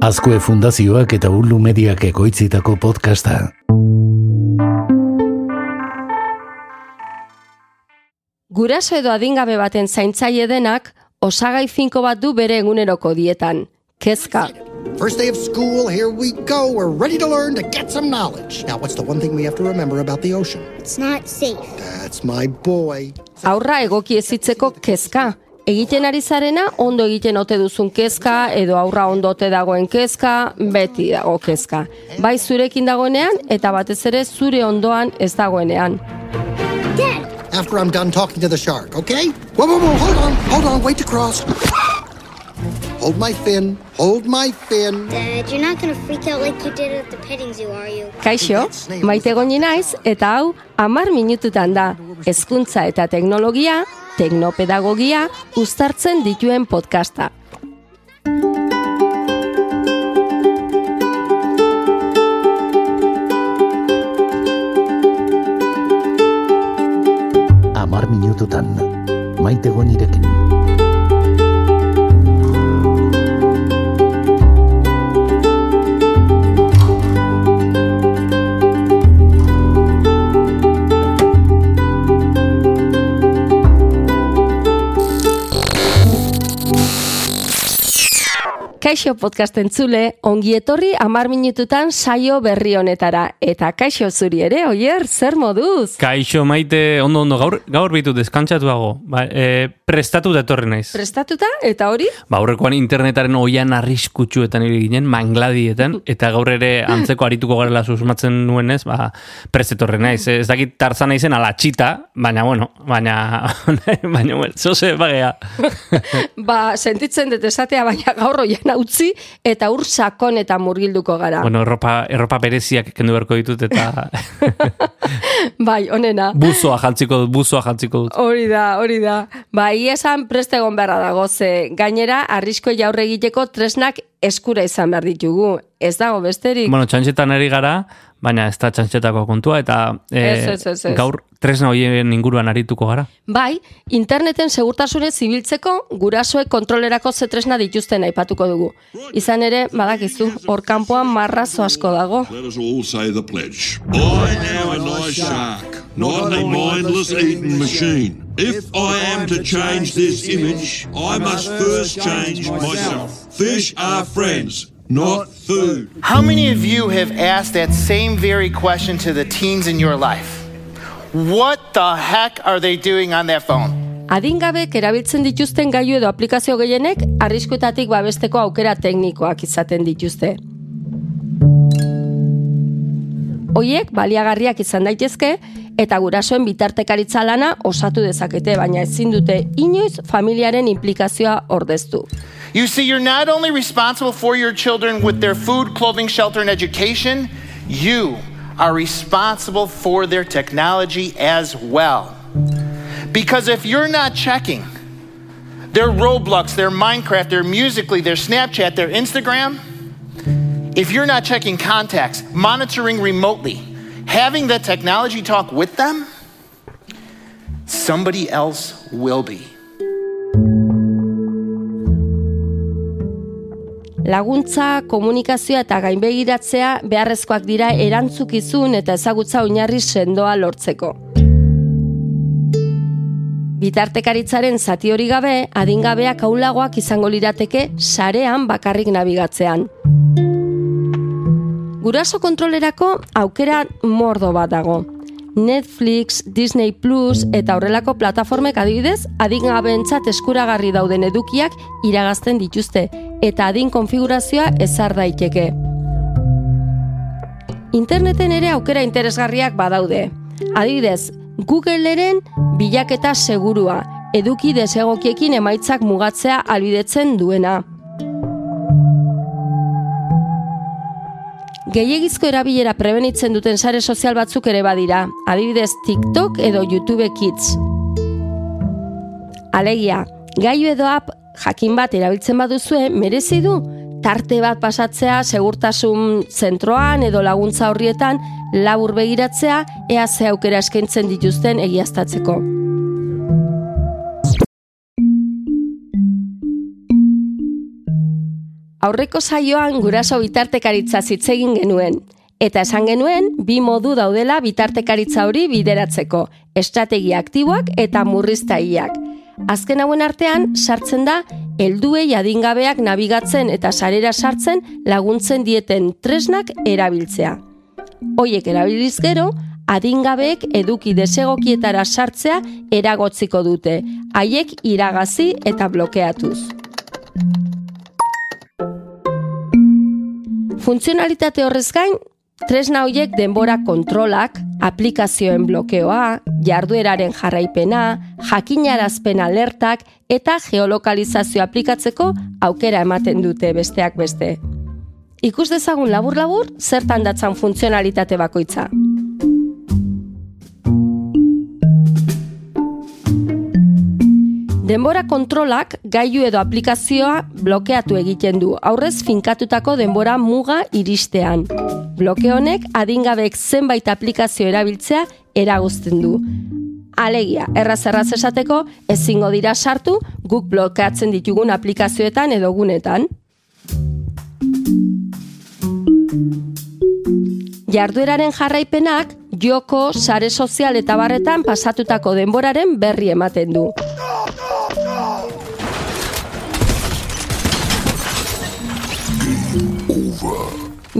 Azkue Fundazioak eta Ulu Mediak ekoitzitako podcasta. Guraso edo adingabe baten zaintzaile denak osagai finko bat du bere eguneroko dietan. Kezka. First day of school, here we go. We're ready to learn to get some knowledge. Now, what's the one thing we have to remember about the ocean? It's not safe. That's my boy. Aurra egoki ezitzeko kezka. Egiten ari zarena, ondo egiten ote duzun kezka, edo aurra ondo ote dagoen kezka, beti dago kezka. Bai zurekin dagoenean, eta batez ere zure ondoan ez dagoenean. After I'm done talking to the shark, okay? Whoa, whoa, whoa, hold on, hold on, wait to cross. Hold my fin, hold my fin. Dad, you're not gonna freak out like you did at the petting zoo, are you? Kaixo, maite goni naiz, eta hau, amar minututan da. Hezkuntza eta teknologia, teknopedagogia, uztartzen dituen podcasta. Amar minututan, maite gonirekin. Kaixo podcast entzule, ongi etorri amar minututan saio berri honetara. Eta kaixo zuri ere, oier, zer moduz? Kaixo maite, ondo ondo, gaur, gaur bitu deskantzatuago. Ba, e, prestatu da etorri naiz. Prestatuta, eta hori? Ba, aurrekoan internetaren oian arriskutsuetan hiri ginen, mangladietan, eta gaur ere antzeko arituko garela susmatzen nuenez, ba, prest etorri naiz. Ez dakit tarzan naizen ala txita, baina, bueno, baina, baina, bueno, zoze, bagea. Ba, sentitzen dut esatea, baina gaur oian utzi, eta ur sakon eta murgilduko gara. bueno, erropa, erropa bereziak kendu beharko ditut, eta Bai, onena. buzoa jantziko dut, buzoa jantziko dut. Hori da, hori da. Ba, ia esan preste egon beharra dago, ze gainera, arrisko jaurre egiteko tresnak eskura izan behar ditugu. Ez dago besterik. Bueno, txantxetan ari gara, baina ez da txantxetako kontua, eta e, Ez, ez, ez, ez. gaur tresna horien inguruan arituko gara. Bai, interneten segurtasunez zibiltzeko gurasoek kontrolerako ze tresna dituzten aipatuko dugu. Izan ere, badakizu, hor kanpoan marrazo asko dago. Not a mindless eating machine. If I am to change this image, I must first change myself. Fish are friends, not food. How many of you have asked that same very question to the teens in your life? What the heck are they doing on their phone? Adingabek erabiltzen dituzten gailu edo aplikazio gehienek arriskuetatik babesteko aukera teknikoak izaten dituzte. Hoiek baliagarriak izan daitezke eta gurasoen bitartekaritza lana osatu dezakete, baina ezin dute inoiz familiaren implikazioa ordeztu. You see, you're not only responsible for your children with their food, clothing, shelter, and education, you are responsible for their technology as well. Because if you're not checking their Roblox, their Minecraft, their Musically, their Snapchat, their Instagram, if you're not checking contacts, monitoring remotely, having the technology talk with them, somebody else will be. Laguntza, komunikazioa eta gainbegiratzea beharrezkoak dira erantzukizun eta ezagutza oinarri sendoa lortzeko. Bitartekaritzaren zati hori gabe, adingabeak aulagoak izango lirateke sarean bakarrik nabigatzean. Guraso kontrolerako aukera mordo bat dago. Netflix, Disney Plus eta horrelako plataformek adibidez, adingabentzat eskuragarri dauden edukiak iragazten dituzte eta adin konfigurazioa ezar daiteke. Interneten ere aukera interesgarriak badaude. Adibidez, Googleren bilaketa segurua, eduki desegokiekin emaitzak mugatzea albidetzen duena. Gehiegizko erabilera prebenitzen duten sare sozial batzuk ere badira, adibidez TikTok edo YouTube Kids. Alegia, gailu edo app jakin bat erabiltzen baduzue, merezi du tarte bat pasatzea segurtasun zentroan edo laguntza horrietan labur begiratzea ea ze aukera eskaintzen dituzten egiaztatzeko. Aurreko saioan guraso bitartekaritza hitz egin genuen eta esan genuen bi modu daudela bitartekaritza hori bideratzeko, estrategia aktiboak eta murriztaileak. Azken hauen artean sartzen da helduei adingabeak nabigatzen eta sarera sartzen laguntzen dieten tresnak erabiltzea. Hoiek erabiliz gero, adingabeek eduki desegokietara sartzea eragotziko dute, haiek iragazi eta blokeatuz. Funtzionalitate horrez gain, tresna horiek denbora kontrolak, aplikazioen blokeoa, jardueraren jarraipena, jakinarazpen alertak eta geolokalizazio aplikatzeko aukera ematen dute besteak beste. Ikus dezagun labur-labur zertan datzan funtzionalitate bakoitza. Denbora kontrolak gailu edo aplikazioa blokeatu egiten du, aurrez finkatutako denbora muga iristean. Bloke honek adingabek zenbait aplikazio erabiltzea eragozten du. Alegia, erraz erraz esateko, ezingo dira sartu guk blokeatzen ditugun aplikazioetan edo gunetan. Jardueraren jarraipenak joko, sare sozial eta barretan pasatutako denboraren berri ematen du.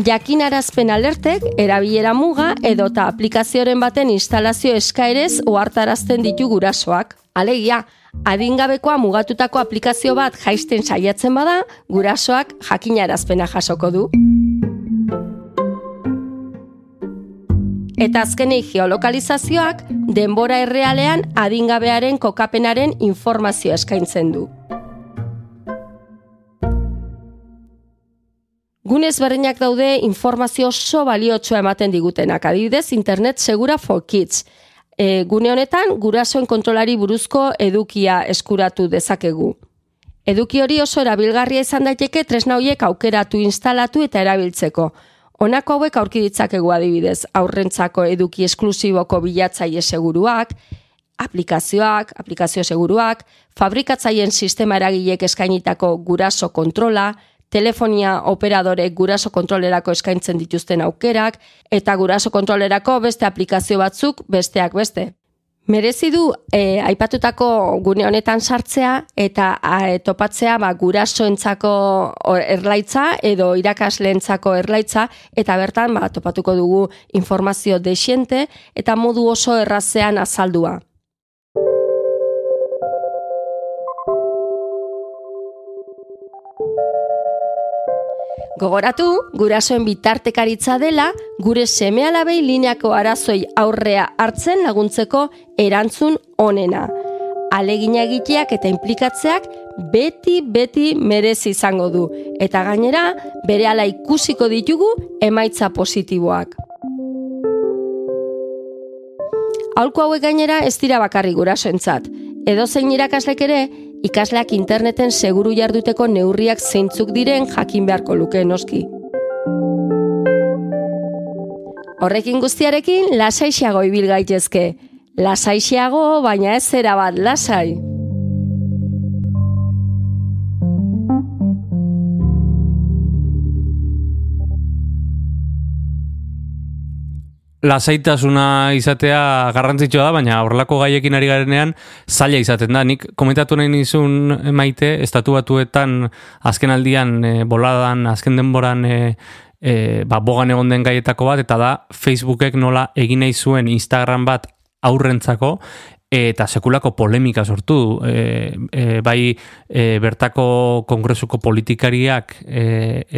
Jakinarazpen alertek erabilera muga edota aplikazioaren baten instalazio eskaerez ohartarazten ditu gurasoak. Alegia, adingabekoa mugatutako aplikazio bat jaisten saiatzen bada, gurasoak jakinarazpena jasoko du. Eta azkenei geolokalizazioak denbora errealean adingabearen kokapenaren informazio eskaintzen du. Gunez berdinak daude informazio oso baliotsua ematen digutenak, adibidez Internet Segura for Kids. E, gune honetan, gurasoen kontrolari buruzko edukia eskuratu dezakegu. Eduki hori oso erabilgarria izan daiteke tresna horiek aukeratu, instalatu eta erabiltzeko. Honako hauek aurki ditzakegu adibidez, aurrentzako eduki esklusiboko bilatzaile seguruak, aplikazioak, aplikazio seguruak, fabrikatzaien sistema eragilek eskainitako guraso kontrola, telefonia operadore guraso kontrolerako eskaintzen dituzten aukerak, eta guraso kontrolerako beste aplikazio batzuk besteak beste. Merezi du e, aipatutako gune honetan sartzea eta a, topatzea ba, gurasoentzako erlaitza edo irakasleentzako erlaitza eta bertan ba, topatuko dugu informazio desiente eta modu oso errazean azaldua. Gogoratu, gurasoen bitartekaritza dela, gure semealabei lineako arazoi aurrea hartzen laguntzeko erantzun onena. Alegina egiteak eta implikatzeak beti beti merezi izango du eta gainera berehala ikusiko ditugu emaitza positiboak. Aulko hauek gainera ez dira bakarri gurasoentzat. Edo zein irakaslek ere ikasleak interneten seguru jarduteko neurriak zeintzuk diren jakin beharko luke noski. Horrekin guztiarekin lasaixiago ibil gaitezke. Lasaixiago, baina ez zera bat lasai. Lasaitasuna izatea garrantzitsua da, baina horrelako gaiekin ari garenean zaila izaten da. Nik komentatu nahi nizun maite, estatu batuetan azken aldian e, boladan, azken denboran e, e, ba, bogan egon den gaietako bat, eta da Facebookek nola egin nahi zuen Instagram bat aurrentzako, eta sekulako polemika sortu e, e, bai e, bertako kongresuko politikariak e,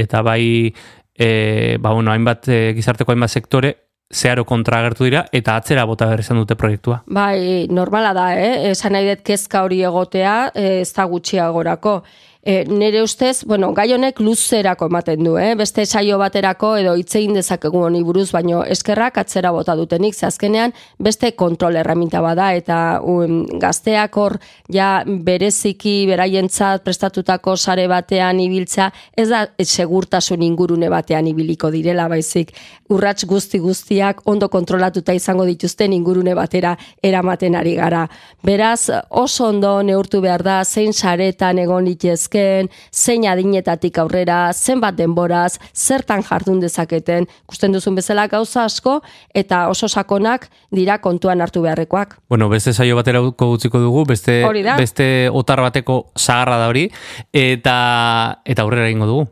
eta bai e, ba, bueno, hainbat e, gizarteko hainbat sektore zeharo kontra agertu dira eta atzera bota behar izan dute proiektua. Bai, normala da, eh? Esan nahi dut kezka hori egotea, eh, ez da gutxiagorako. E, nire ustez, bueno, gai honek luzerako ematen du, eh? beste saio baterako edo hitzein dezakegu honi buruz, baino eskerrak atzera bota dutenik, azkenean beste kontrol erraminta bada eta um, gazteak hor ja bereziki beraientzat prestatutako sare batean ibiltza, ez da segurtasun ingurune batean ibiliko direla baizik, urrats guzti guztiak ondo kontrolatuta izango dituzten ingurune batera eramaten ari gara. Beraz, oso ondo neurtu behar da zein saretan egon litezke daitezken, zein adinetatik aurrera, zenbat denboraz, zertan jardun dezaketen, ikusten duzun bezala gauza asko, eta oso sakonak dira kontuan hartu beharrekoak. Bueno, beste saio baterako utziko dugu, beste, beste otar bateko sagarra da hori, eta, eta aurrera egingo dugu.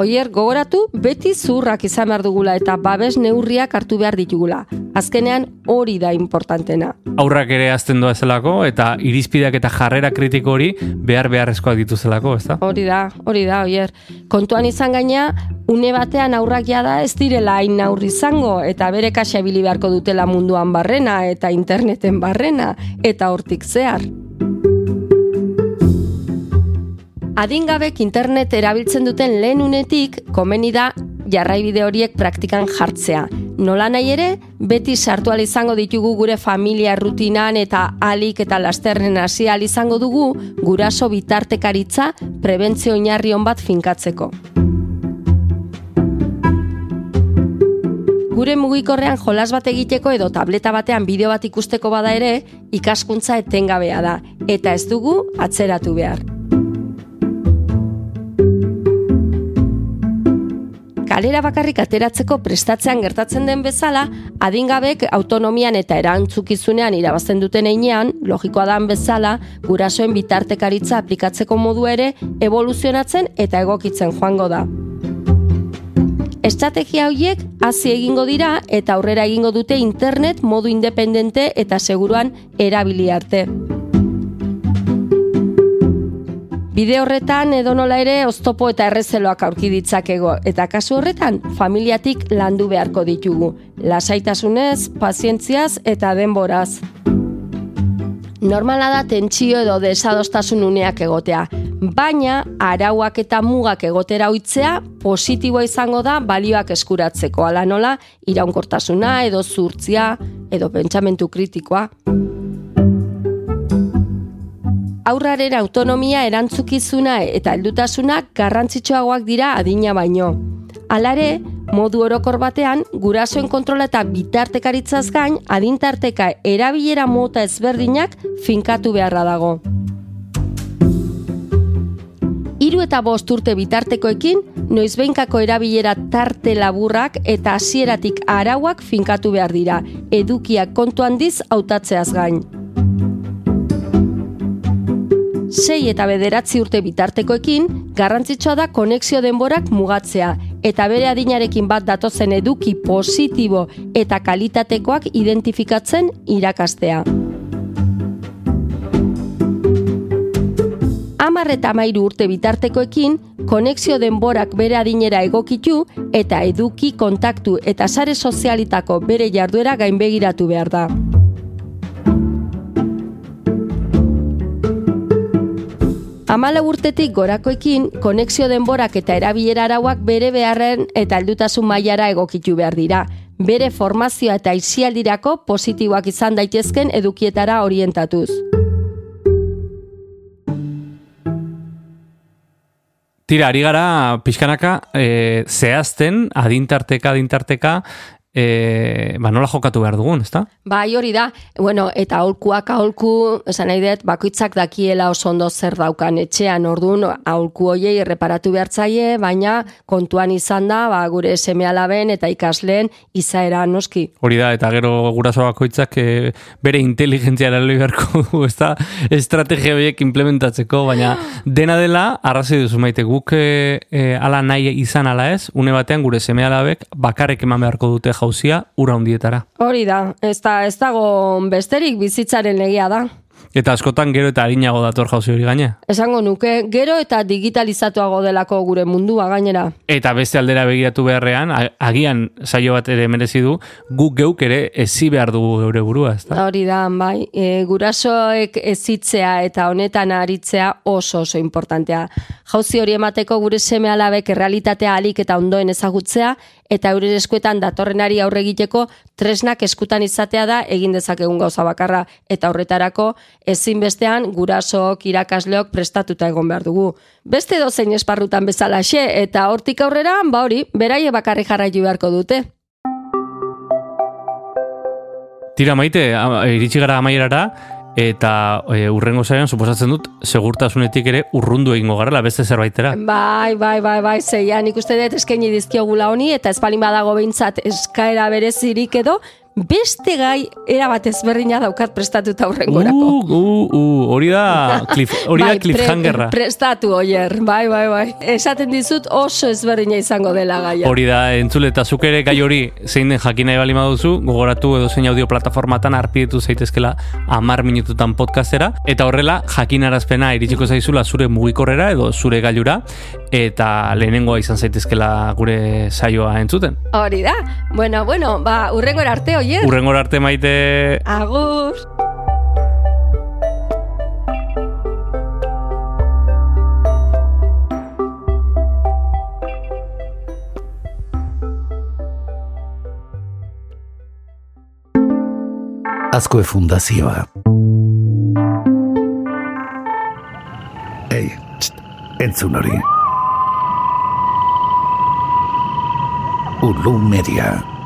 Oier, gogoratu, beti zurrak izan behar dugula eta babes neurriak hartu behar ditugula. Azkenean hori da importantena. Aurrak ere azten doa zelako, eta irizpideak eta jarrera kritiko hori behar beharrezkoak dituzelako, ez da? Hori da, hori da, oier. Kontuan izan gaina, une batean aurrak jada ez direla hain aurri izango, eta bere kaxa ibili beharko dutela munduan barrena, eta interneten barrena, eta hortik zehar. Adingabek internet erabiltzen duten lehen unetik, komeni da jarraibide horiek praktikan jartzea. Nola nahi ere, beti sartu izango ditugu gure familia rutinan eta alik eta lasterren hasi izango dugu guraso bitartekaritza prebentzio oinarri bat finkatzeko. Gure mugikorrean jolas bat egiteko edo tableta batean bideo bat ikusteko bada ere, ikaskuntza etengabea da, eta ez dugu atzeratu behar. Kalera bakarrik ateratzeko prestatzean gertatzen den bezala, adingabek autonomian eta erantzukizunean irabazten duten einean, logikoa dan bezala, gurasoen bitartekaritza aplikatzeko modu ere evoluzionatzen eta egokitzen joango da. Estrategia horiek hasi egingo dira eta aurrera egingo dute internet modu independente eta seguruan erabili arte. Bide horretan edonola ere oztopo eta errezeloak aurki ditzakego eta kasu horretan familiatik landu beharko ditugu. Lasaitasunez, pazientziaz eta denboraz. Normala da tentsio edo desadostasun uneak egotea, baina arauak eta mugak egotera uitzea positiboa izango da balioak eskuratzeko, ala nola iraunkortasuna edo zurtzia edo pentsamentu kritikoa. Aurraren autonomia erantzukizuna eta heldutasuna garrantzitsuagoak dira adina baino. Alare, modu orokor batean, gurasoen kontrola eta bitartekaritzaz gain, adintarteka erabilera mota ezberdinak finkatu beharra dago. Hiru eta bost urte bitartekoekin, noizbeinkako erabilera tarte laburrak eta hasieratik arauak finkatu behar dira, edukiak kontu handiz hautatzeaz gain. Sei eta bederatzi urte bitartekoekin, garrantzitsua da konexio denborak mugatzea, eta bere adinarekin bat datozen eduki positibo eta kalitatekoak identifikatzen irakastea. Amar eta mairu urte bitartekoekin, konexio denborak bere adinera egokitu eta eduki, kontaktu eta sare sozialitako bere jarduera gainbegiratu behar da. Amala urtetik gorakoekin, konexio denborak eta erabilera arauak bere beharren eta heldutasun mailara egokitu behar dira. Bere formazioa eta isialdirako positiboak izan daitezken edukietara orientatuz. Tira, ari gara pixkanaka e, zehazten, adintarteka, adintarteka, e, ba, nola jokatu behar dugun, ezta? Bai, hori da. Bueno, eta aholkuak aholku, esan nahi dut, bakoitzak dakiela oso ondo zer daukan etxean, orduan aholku hoiei erreparatu behartzaie, baina kontuan izan da, ba, gure seme alaben eta ikasleen izaera noski. Hori da, eta gero guraso bakoitzak e, bere inteligentzia erabili beharko du, ezta? Estrategia horiek implementatzeko, baina dena dela, arrazoi duzu maite, guk e, e, ala nahi izan ala ez, une batean gure seme alabek bakarrik eman beharko dute jauzia ura hundietara. Hori da, ez, da, ez dago besterik bizitzaren legia da. Eta askotan gero eta harinago dator jauzi hori gaine. Esango nuke, gero eta digitalizatuago delako gure mundua gainera. Eta beste aldera begiratu beharrean, agian saio bat ere merezi du, guk geuk ere ezi behar dugu geure burua, ez da? Hori da, bai, e, gurasoek ezitzea eta honetan aritzea oso oso importantea. Jauzi hori emateko gure seme alabek errealitatea alik eta ondoen ezagutzea, eta euren eskuetan datorrenari aurre egiteko tresnak eskutan izatea da egin dezakegun gauza bakarra, eta horretarako ezinbestean gurasook irakasleok prestatuta egon behar dugu. Beste dozein esparrutan bezalaxe, eta hortik aurrera, ba hori, beraie bakarri jarraitu beharko dute. Tira maite, iritsi gara amaierara, eta e, urrengo zaian, suposatzen dut, segurtasunetik ere urrundu egingo garela, beste zerbaitera. Bai, bai, bai, bai, zeian ikuste dut eskaini dizkiogula honi, eta espalin badago behintzat eskaera berezirik edo, beste gai erabat ezberdina daukat prestatuta aurrengorako. Uh, uh, uh, hori da, cliff, hori da Bai, cliffhangerra. pre- prestatu oier, bai, bai, bai. Esaten dizut oso ezberdina izango dela gaia. Hori da, entzule, eta zuk ere gai hori zein den jakin nahi bali baduzu, gogoratu edo zein audio plataformatan arpidetu zaitezkela amar minututan podcastera, eta horrela jakinarazpena iritsiko zaizula zure mugikorrera edo zure gailura, eta lehenengoa izan zaitezkela gure saioa entzuten. Hori da. Bueno, bueno, ba, urrengora arte, oier. Urrengora arte maite... Agur. Azkoe fundazioa. Ei, txt, entzun hori. Ulu Media.